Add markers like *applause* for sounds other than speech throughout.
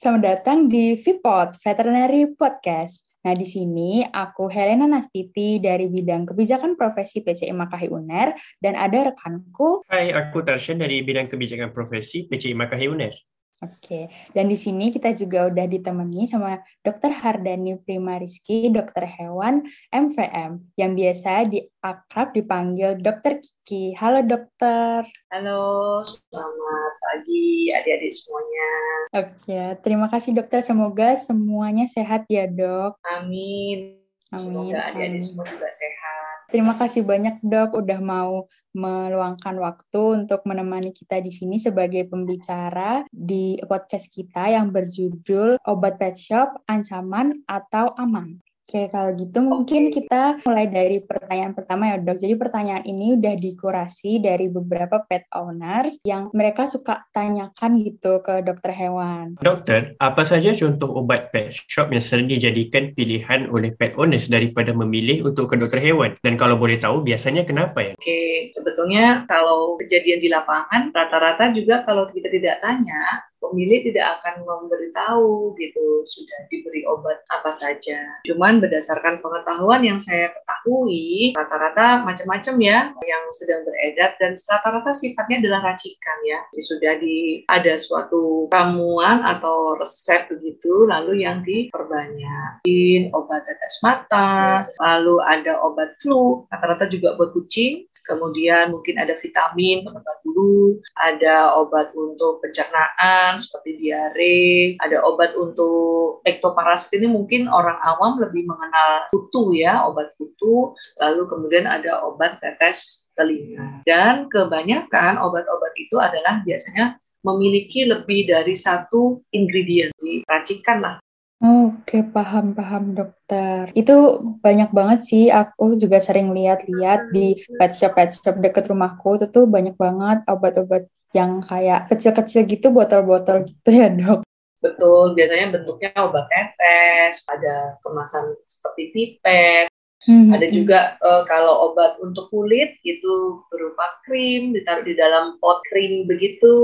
Selamat datang di VPOD, Veterinary Podcast. Nah, di sini aku Helena Nastiti dari bidang kebijakan profesi PCI Makahi UNER dan ada rekanku. Hai, aku Tarshan dari bidang kebijakan profesi PCI Makahi UNER. Oke, dan di sini kita juga udah ditemani sama Dr. Hardani Prima Rizky, dokter hewan MVM, yang biasa diakrab dipanggil Dokter Kiki. Halo dokter. Halo, selamat pagi adik-adik semuanya. Oke, terima kasih dokter. Semoga semuanya sehat ya dok. Amin. Amin. Semoga adik-adik semua juga sehat. Terima kasih banyak dok udah mau meluangkan waktu untuk menemani kita di sini sebagai pembicara di podcast kita yang berjudul Obat Pet Shop Ancaman atau Aman. Oke, kalau gitu mungkin kita mulai dari pertanyaan pertama ya dok. Jadi pertanyaan ini udah dikurasi dari beberapa pet owners yang mereka suka tanyakan gitu ke dokter hewan. Dokter, apa saja contoh obat pet shop yang sering dijadikan pilihan oleh pet owners daripada memilih untuk ke dokter hewan? Dan kalau boleh tahu, biasanya kenapa ya? Oke, sebetulnya kalau kejadian di lapangan, rata-rata juga kalau kita tidak tanya, pemilik tidak akan memberitahu gitu sudah diberi obat apa saja. Cuman berdasarkan pengetahuan yang saya ketahui, rata-rata macam-macam ya yang sedang beredar dan rata-rata sifatnya adalah racikan ya. Jadi sudah di ada suatu ramuan atau resep begitu, lalu yang diperbanyak. In, obat tetes mata, lalu ada obat flu, rata-rata juga buat kucing, kemudian mungkin ada vitamin bulu, ada obat untuk pencernaan seperti diare, ada obat untuk ektoparasit ini mungkin orang awam lebih mengenal kutu ya, obat kutu, lalu kemudian ada obat tetes telinga. Dan kebanyakan obat-obat itu adalah biasanya memiliki lebih dari satu ingredient, racikan lah Oke, paham-paham dokter. Itu banyak banget sih, aku juga sering lihat-lihat di pet shop pet shop deket rumahku, itu tuh banyak banget obat-obat yang kayak kecil-kecil gitu, botol-botol gitu ya dok. Betul, biasanya bentuknya obat tetes, ada kemasan seperti pipet, Hmm, ada juga uh, kalau obat untuk kulit itu berupa krim, ditaruh di dalam pot krim begitu.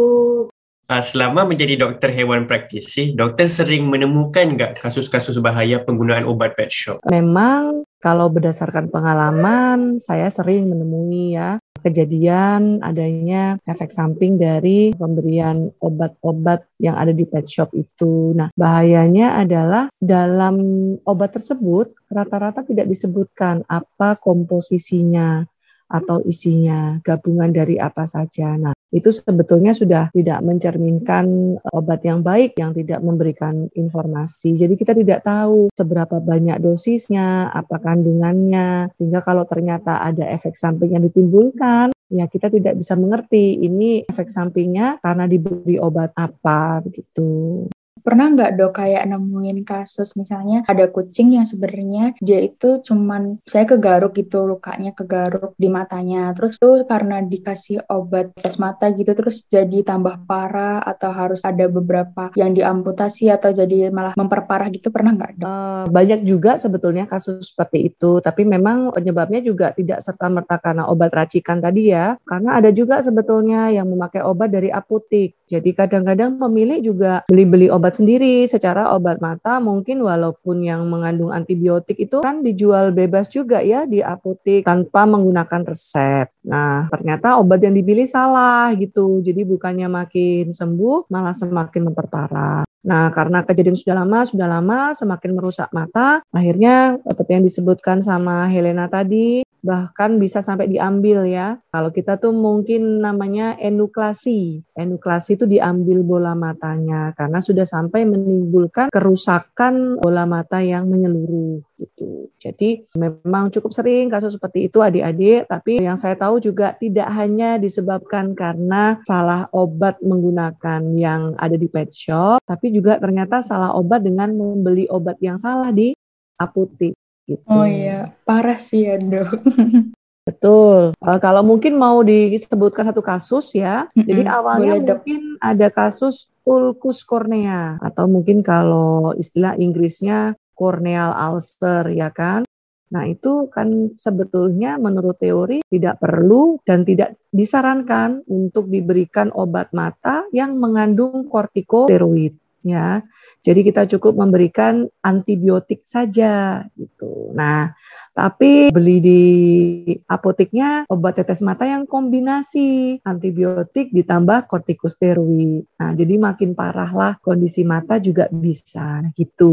Uh, selama menjadi dokter hewan praktisi, dokter sering menemukan nggak kasus-kasus bahaya penggunaan obat pet shop? Memang kalau berdasarkan pengalaman, saya sering menemui ya kejadian adanya efek samping dari pemberian obat-obat yang ada di pet shop itu. Nah, bahayanya adalah dalam obat tersebut rata-rata tidak disebutkan apa komposisinya atau isinya, gabungan dari apa saja. Nah, itu sebetulnya sudah tidak mencerminkan obat yang baik yang tidak memberikan informasi. Jadi kita tidak tahu seberapa banyak dosisnya, apa kandungannya, sehingga kalau ternyata ada efek samping yang ditimbulkan, ya kita tidak bisa mengerti ini efek sampingnya karena diberi obat apa begitu. Pernah nggak dok kayak nemuin kasus? Misalnya ada kucing yang sebenarnya dia itu cuman saya kegaruk gitu lukanya kegaruk di matanya. Terus tuh karena dikasih obat tes mata gitu terus jadi tambah parah atau harus ada beberapa yang diamputasi atau jadi malah memperparah gitu pernah nggak dok? Uh, banyak juga sebetulnya kasus seperti itu. Tapi memang penyebabnya juga tidak serta merta karena obat racikan tadi ya. Karena ada juga sebetulnya yang memakai obat dari apotik. Jadi kadang-kadang pemilik juga beli-beli obat sendiri secara obat mata mungkin walaupun yang mengandung antibiotik itu kan dijual bebas juga ya di apotek tanpa menggunakan resep. Nah, ternyata obat yang dipilih salah gitu. Jadi bukannya makin sembuh malah semakin memperparah. Nah, karena kejadian sudah lama, sudah lama semakin merusak mata, akhirnya seperti yang disebutkan sama Helena tadi, bahkan bisa sampai diambil ya. Kalau kita tuh mungkin namanya enuklasi. Enuklasi itu diambil bola matanya karena sudah sampai menimbulkan kerusakan bola mata yang menyeluruh gitu. Jadi memang cukup sering kasus seperti itu adik-adik, tapi yang saya tahu juga tidak hanya disebabkan karena salah obat menggunakan yang ada di pet shop, tapi juga ternyata salah obat dengan membeli obat yang salah di apotek. Gitu. Oh iya, parah sih ya dok. Betul. Uh, kalau mungkin mau disebutkan satu kasus ya, mm-hmm. jadi awalnya Boleh, mungkin dok. ada kasus ulcus cornea atau mungkin kalau istilah Inggrisnya corneal ulcer ya kan. Nah, itu kan sebetulnya menurut teori tidak perlu dan tidak disarankan untuk diberikan obat mata yang mengandung kortikosteroid ya. Jadi kita cukup memberikan antibiotik saja gitu. Nah, tapi beli di apoteknya obat tetes mata yang kombinasi antibiotik ditambah kortikosteroid. Nah, jadi makin parah lah kondisi mata juga bisa gitu.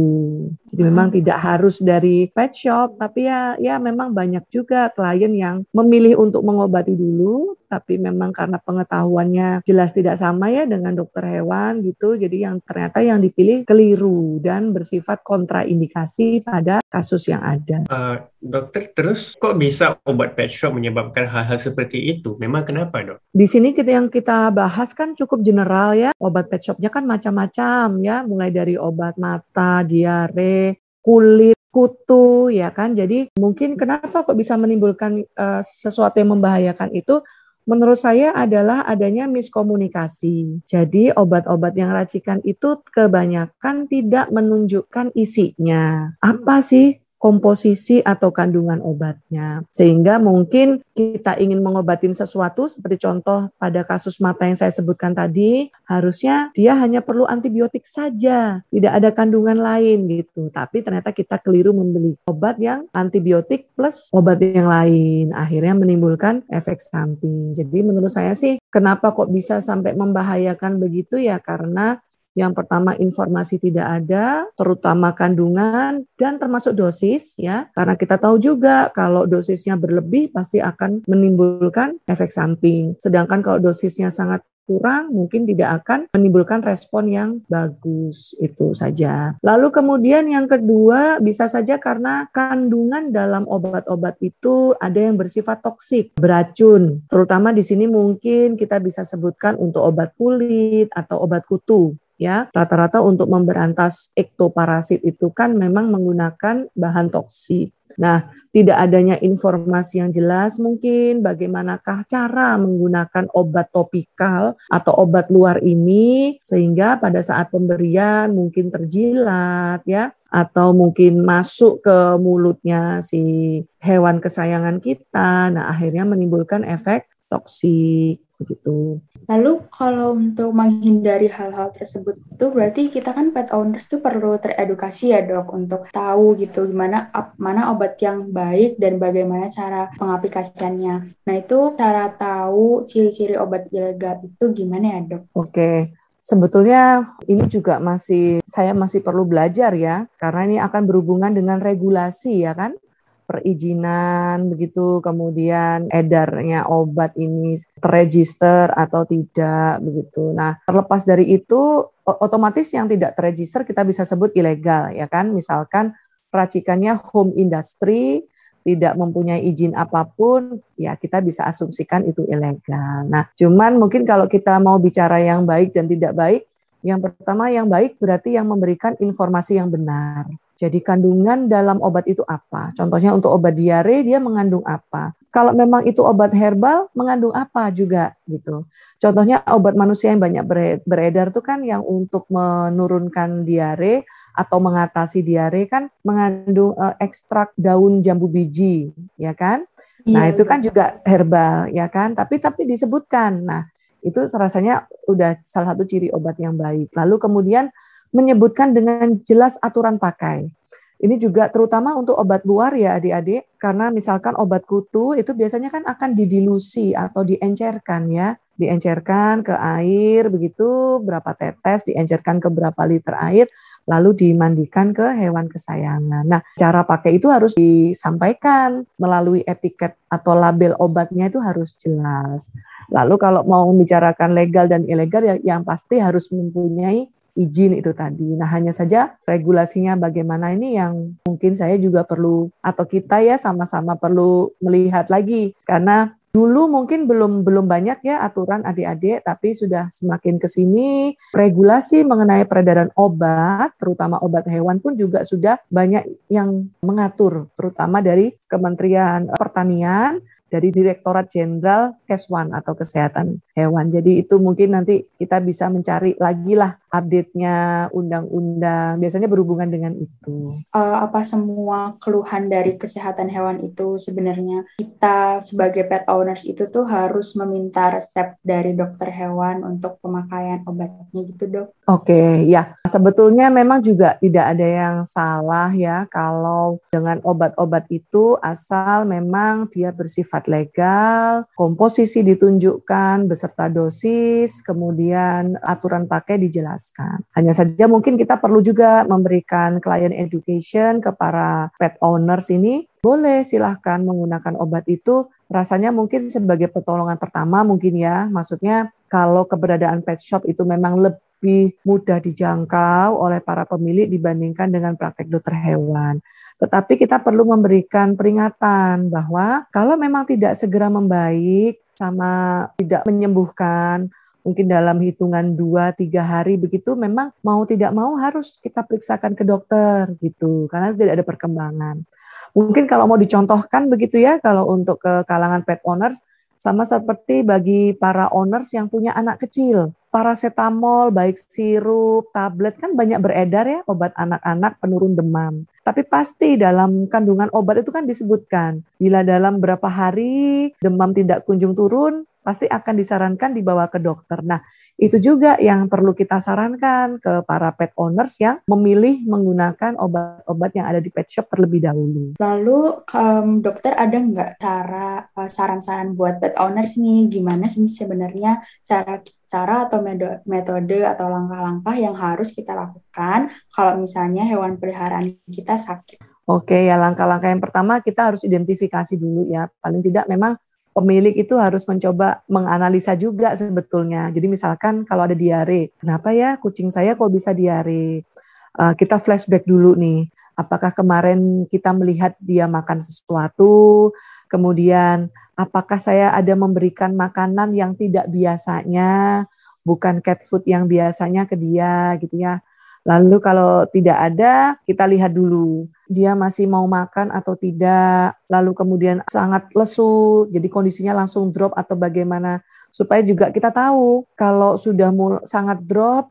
Jadi memang hmm. tidak harus dari pet shop, tapi ya ya memang banyak juga klien yang memilih untuk mengobati dulu, tapi memang karena pengetahuannya jelas tidak sama ya dengan dokter hewan gitu. Jadi yang ternyata yang dipilih keliru dan bersifat kontraindikasi pada kasus yang ada. Uh, Dokter, terus kok bisa obat pet shop menyebabkan hal-hal seperti itu? Memang kenapa, dok? Di sini kita yang kita bahas kan cukup general ya. Obat pet shopnya kan macam-macam ya, mulai dari obat mata, diare, kulit, kutu ya kan. Jadi mungkin kenapa kok bisa menimbulkan uh, sesuatu yang membahayakan itu? Menurut saya adalah adanya miskomunikasi. Jadi obat-obat yang racikan itu kebanyakan tidak menunjukkan isinya. Apa sih komposisi atau kandungan obatnya. Sehingga mungkin kita ingin mengobatin sesuatu seperti contoh pada kasus mata yang saya sebutkan tadi, harusnya dia hanya perlu antibiotik saja, tidak ada kandungan lain gitu. Tapi ternyata kita keliru membeli obat yang antibiotik plus obat yang lain, akhirnya menimbulkan efek samping. Jadi menurut saya sih kenapa kok bisa sampai membahayakan begitu ya karena yang pertama informasi tidak ada, terutama kandungan dan termasuk dosis ya. Karena kita tahu juga kalau dosisnya berlebih pasti akan menimbulkan efek samping. Sedangkan kalau dosisnya sangat kurang mungkin tidak akan menimbulkan respon yang bagus itu saja. Lalu kemudian yang kedua bisa saja karena kandungan dalam obat-obat itu ada yang bersifat toksik, beracun. Terutama di sini mungkin kita bisa sebutkan untuk obat kulit atau obat kutu ya rata-rata untuk memberantas ektoparasit itu kan memang menggunakan bahan toksik. Nah, tidak adanya informasi yang jelas mungkin bagaimanakah cara menggunakan obat topikal atau obat luar ini sehingga pada saat pemberian mungkin terjilat ya atau mungkin masuk ke mulutnya si hewan kesayangan kita. Nah, akhirnya menimbulkan efek toksik begitu. Lalu kalau untuk menghindari hal-hal tersebut itu berarti kita kan pet owners tuh perlu teredukasi ya dok untuk tahu gitu gimana mana obat yang baik dan bagaimana cara pengaplikasiannya. Nah itu cara tahu ciri-ciri obat ilegal itu gimana ya dok? Oke. Sebetulnya ini juga masih saya masih perlu belajar ya, karena ini akan berhubungan dengan regulasi ya kan perizinan begitu kemudian edarnya obat ini terregister atau tidak begitu. Nah, terlepas dari itu otomatis yang tidak terregister kita bisa sebut ilegal ya kan. Misalkan racikannya home industry tidak mempunyai izin apa pun, ya kita bisa asumsikan itu ilegal. Nah, cuman mungkin kalau kita mau bicara yang baik dan tidak baik, yang pertama yang baik berarti yang memberikan informasi yang benar. Jadi kandungan dalam obat itu apa? Contohnya untuk obat diare dia mengandung apa? Kalau memang itu obat herbal mengandung apa juga gitu. Contohnya obat manusia yang banyak beredar itu kan yang untuk menurunkan diare atau mengatasi diare kan mengandung uh, ekstrak daun jambu biji, ya kan? Nah, iya, itu kan juga herbal, ya kan? Tapi tapi disebutkan. Nah, itu rasanya udah salah satu ciri obat yang baik. Lalu kemudian menyebutkan dengan jelas aturan pakai. Ini juga terutama untuk obat luar ya adik-adik, karena misalkan obat kutu itu biasanya kan akan didilusi atau diencerkan ya, diencerkan ke air begitu berapa tetes, diencerkan ke berapa liter air, lalu dimandikan ke hewan kesayangan. Nah, cara pakai itu harus disampaikan melalui etiket atau label obatnya itu harus jelas. Lalu kalau mau membicarakan legal dan ilegal ya yang pasti harus mempunyai izin itu tadi. Nah, hanya saja regulasinya bagaimana ini yang mungkin saya juga perlu atau kita ya sama-sama perlu melihat lagi. Karena dulu mungkin belum belum banyak ya aturan adik-adik tapi sudah semakin ke sini. Regulasi mengenai peredaran obat terutama obat hewan pun juga sudah banyak yang mengatur terutama dari Kementerian Pertanian dari Direktorat Jenderal Keswan atau Kesehatan hewan. Jadi itu mungkin nanti kita bisa mencari lagi lah update-nya undang-undang. Biasanya berhubungan dengan itu. Uh, apa semua keluhan dari kesehatan hewan itu sebenarnya kita sebagai pet owners itu tuh harus meminta resep dari dokter hewan untuk pemakaian obatnya gitu dok? Oke, okay, ya sebetulnya memang juga tidak ada yang salah ya kalau dengan obat-obat itu asal memang dia bersifat legal, komposisi ditunjukkan beserta dosis, kemudian aturan pakai dijelaskan. Hanya saja mungkin kita perlu juga memberikan client education ke para pet owners ini boleh silahkan menggunakan obat itu rasanya mungkin sebagai pertolongan pertama mungkin ya maksudnya kalau keberadaan pet shop itu memang lebih lebih mudah dijangkau oleh para pemilik dibandingkan dengan praktek dokter hewan. Tetapi kita perlu memberikan peringatan bahwa kalau memang tidak segera membaik sama tidak menyembuhkan, mungkin dalam hitungan 2-3 hari begitu memang mau tidak mau harus kita periksakan ke dokter gitu karena tidak ada perkembangan. Mungkin kalau mau dicontohkan begitu ya kalau untuk ke kalangan pet owners sama seperti bagi para owners yang punya anak kecil paracetamol, baik sirup, tablet kan banyak beredar ya obat anak-anak penurun demam. Tapi pasti dalam kandungan obat itu kan disebutkan bila dalam berapa hari demam tidak kunjung turun, pasti akan disarankan dibawa ke dokter. Nah, itu juga yang perlu kita sarankan ke para pet owners yang memilih menggunakan obat-obat yang ada di pet shop terlebih dahulu. Lalu um, dokter ada nggak cara uh, saran-saran buat pet owners nih gimana sih sebenarnya cara cara atau metode atau langkah-langkah yang harus kita lakukan kalau misalnya hewan peliharaan kita sakit? Oke, ya langkah-langkah yang pertama kita harus identifikasi dulu ya. Paling tidak memang pemilik itu harus mencoba menganalisa juga sebetulnya. Jadi misalkan kalau ada diare, kenapa ya kucing saya kok bisa diare? Uh, kita flashback dulu nih, apakah kemarin kita melihat dia makan sesuatu, kemudian apakah saya ada memberikan makanan yang tidak biasanya, bukan cat food yang biasanya ke dia gitu ya. Lalu kalau tidak ada, kita lihat dulu dia masih mau makan atau tidak. Lalu kemudian sangat lesu, jadi kondisinya langsung drop atau bagaimana. Supaya juga kita tahu kalau sudah sangat drop,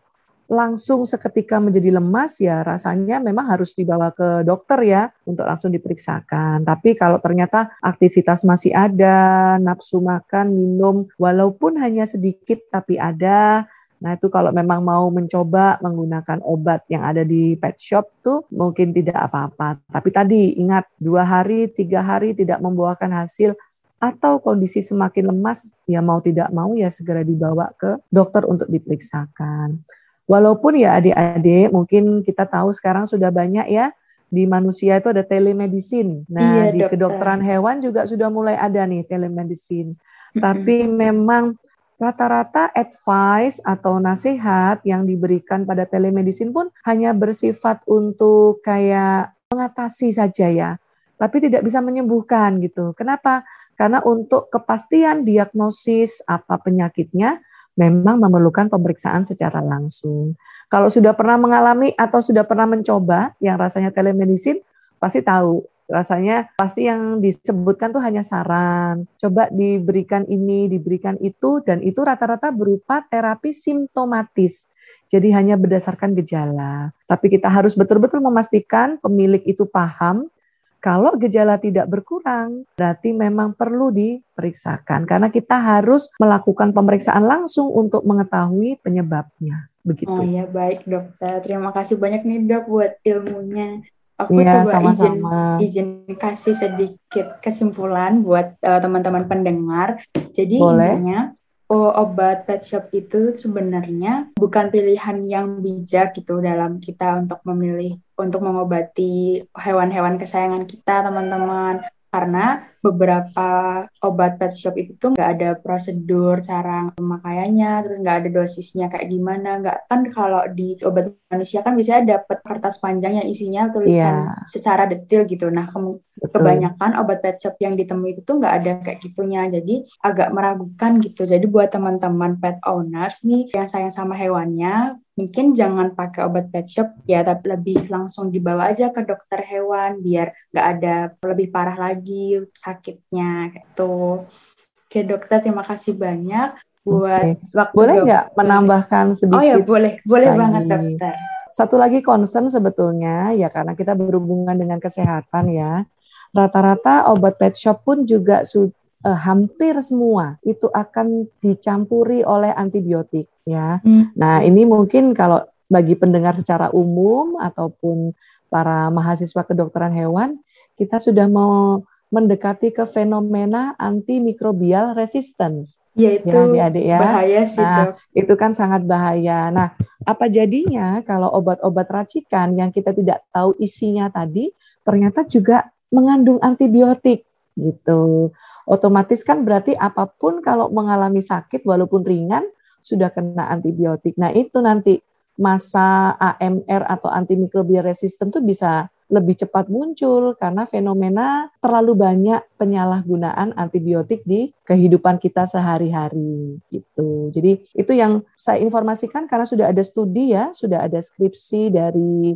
langsung seketika menjadi lemas ya rasanya memang harus dibawa ke dokter ya untuk langsung diperiksakan. Tapi kalau ternyata aktivitas masih ada, nafsu makan, minum walaupun hanya sedikit tapi ada, Nah itu kalau memang mau mencoba menggunakan obat yang ada di pet shop tuh mungkin tidak apa-apa. Tapi tadi ingat dua hari, tiga hari tidak membuahkan hasil atau kondisi semakin lemas, ya mau tidak mau ya segera dibawa ke dokter untuk diperiksakan. Walaupun ya adik-adik mungkin kita tahu sekarang sudah banyak ya di manusia itu ada telemedicine. Nah, iya, di dokter. kedokteran hewan juga sudah mulai ada nih telemedicine. Tapi memang rata-rata advice atau nasihat yang diberikan pada telemedicine pun hanya bersifat untuk kayak mengatasi saja ya, tapi tidak bisa menyembuhkan gitu. Kenapa? Karena untuk kepastian diagnosis apa penyakitnya memang memerlukan pemeriksaan secara langsung. Kalau sudah pernah mengalami atau sudah pernah mencoba yang rasanya telemedicine, pasti tahu rasanya pasti yang disebutkan tuh hanya saran. Coba diberikan ini, diberikan itu, dan itu rata-rata berupa terapi simptomatis. Jadi hanya berdasarkan gejala. Tapi kita harus betul-betul memastikan pemilik itu paham kalau gejala tidak berkurang, berarti memang perlu diperiksakan karena kita harus melakukan pemeriksaan langsung untuk mengetahui penyebabnya. Begitu. Oh ya, baik dokter. Terima kasih banyak nih dok buat ilmunya. Aku ya, coba sama-sama. izin izin kasih sedikit kesimpulan buat uh, teman-teman pendengar. Jadi Boleh. intinya oh, obat pet shop itu sebenarnya bukan pilihan yang bijak gitu dalam kita untuk memilih untuk mengobati hewan-hewan kesayangan kita teman-teman karena beberapa obat pet shop itu tuh nggak ada prosedur cara pemakaiannya, terus nggak ada dosisnya kayak gimana, nggak kan kalau di obat manusia kan bisa dapat kertas panjang yang isinya tulisan yeah. secara detail gitu. Nah ke kebanyakan obat pet shop yang ditemui itu tuh nggak ada kayak gitunya, jadi agak meragukan gitu. Jadi buat teman-teman pet owners nih yang sayang sama hewannya, mungkin jangan pakai obat pet shop ya tapi lebih langsung dibawa aja ke dokter hewan biar nggak ada lebih parah lagi sakitnya gitu. Oke dokter terima kasih banyak. buat okay. waktu Boleh nggak menambahkan sedikit? Oh ya boleh, boleh lagi. banget dokter. Satu lagi concern sebetulnya ya karena kita berhubungan dengan kesehatan ya. Rata-rata obat pet shop pun juga su uh, hampir semua itu akan dicampuri oleh antibiotik ya. Hmm. Nah, ini mungkin kalau bagi pendengar secara umum ataupun para mahasiswa kedokteran hewan, kita sudah mau mendekati ke fenomena antimikrobial resistance. Yaitu ya, adik ya. bahaya sih nah, dok. Itu kan sangat bahaya. Nah, apa jadinya kalau obat-obat racikan yang kita tidak tahu isinya tadi ternyata juga mengandung antibiotik gitu. Otomatis kan berarti apa pun kalau mengalami sakit walaupun ringan sudah kena antibiotik. Nah, itu nanti masa AMR atau antimikrobial resisten itu bisa lebih cepat muncul karena fenomena terlalu banyak penyalahgunaan antibiotik di kehidupan kita sehari-hari gitu. Jadi itu yang saya informasikan karena sudah ada studi ya, sudah ada skripsi dari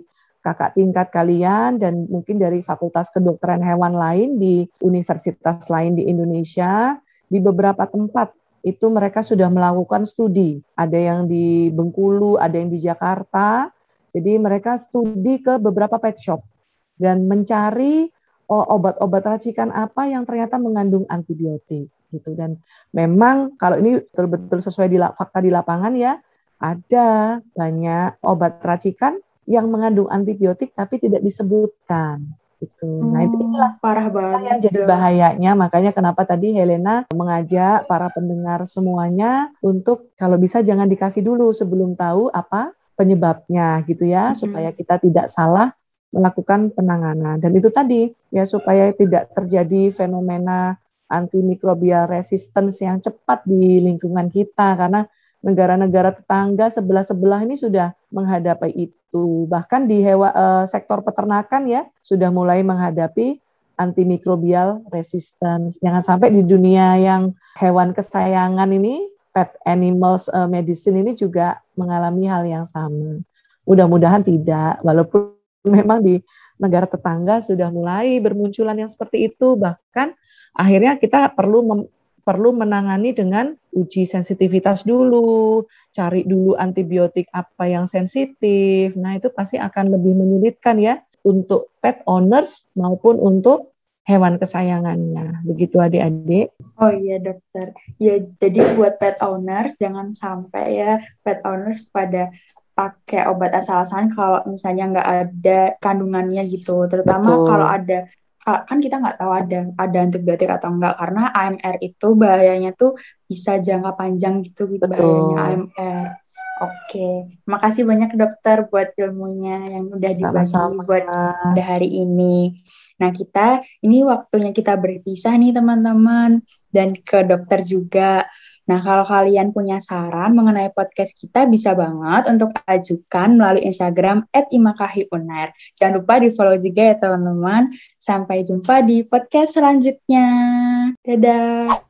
kakak tingkat kalian dan mungkin dari Fakultas Kedokteran Hewan lain di universitas lain di Indonesia di beberapa tempat itu mereka sudah melakukan studi. Ada yang di Bengkulu, ada yang di Jakarta. Jadi mereka studi ke beberapa pet shop dan mencari oh, obat-obat racikan apa yang ternyata mengandung antibiotik gitu. Dan memang kalau ini betul-betul sesuai di fakta di lapangan ya, ada banyak obat racikan yang mengandung antibiotik tapi tidak disebutkan gitu. Hmm, nah itu inilah parah banget yang jadi bahayanya. Makanya kenapa tadi Helena mengajak para pendengar semuanya untuk kalau bisa jangan dikasih dulu sebelum tahu apa penyebabnya gitu ya, hmm. supaya kita tidak salah melakukan penanganan. Dan itu tadi ya supaya tidak terjadi fenomena antimikrobial resistance yang cepat di lingkungan kita karena negara-negara tetangga sebelah-sebelah ini sudah menghadapi itu. Bahkan di hewa, uh, sektor peternakan ya sudah mulai menghadapi antimikrobial resistance. Jangan sampai di dunia yang hewan kesayangan ini pet animals uh, medicine ini juga mengalami hal yang sama. Mudah-mudahan tidak, walaupun *laughs* memang di negara tetangga sudah mulai bermunculan yang seperti itu. Bahkan akhirnya kita perlu perlu menangani dengan uji sensitivitas dulu, cari dulu antibiotik apa yang sensitif. Nah, itu pasti akan lebih menyulitkan ya untuk pet owners maupun untuk hewan kesayangannya. Begitu adik-adik. Oh iya dokter. Ya jadi buat pet owners jangan sampai ya pet owners pada pakai obat asal-asalan kalau misalnya nggak ada kandungannya gitu. Terutama Betul. kalau ada kan kita nggak tahu ada ada antibiotik atau enggak karena AMR itu bahayanya tuh bisa jangka panjang gitu gitu Betul. bahayanya AMR. Oke, makasih banyak dokter buat ilmunya yang udah dibagi Sama-sama. buat pada hari ini. Nah kita ini waktunya kita berpisah nih teman-teman dan ke dokter juga. Nah, kalau kalian punya saran mengenai podcast kita, bisa banget untuk ajukan melalui Instagram @imakahiunair. Jangan lupa di follow juga ya teman-teman. Sampai jumpa di podcast selanjutnya. Dadah!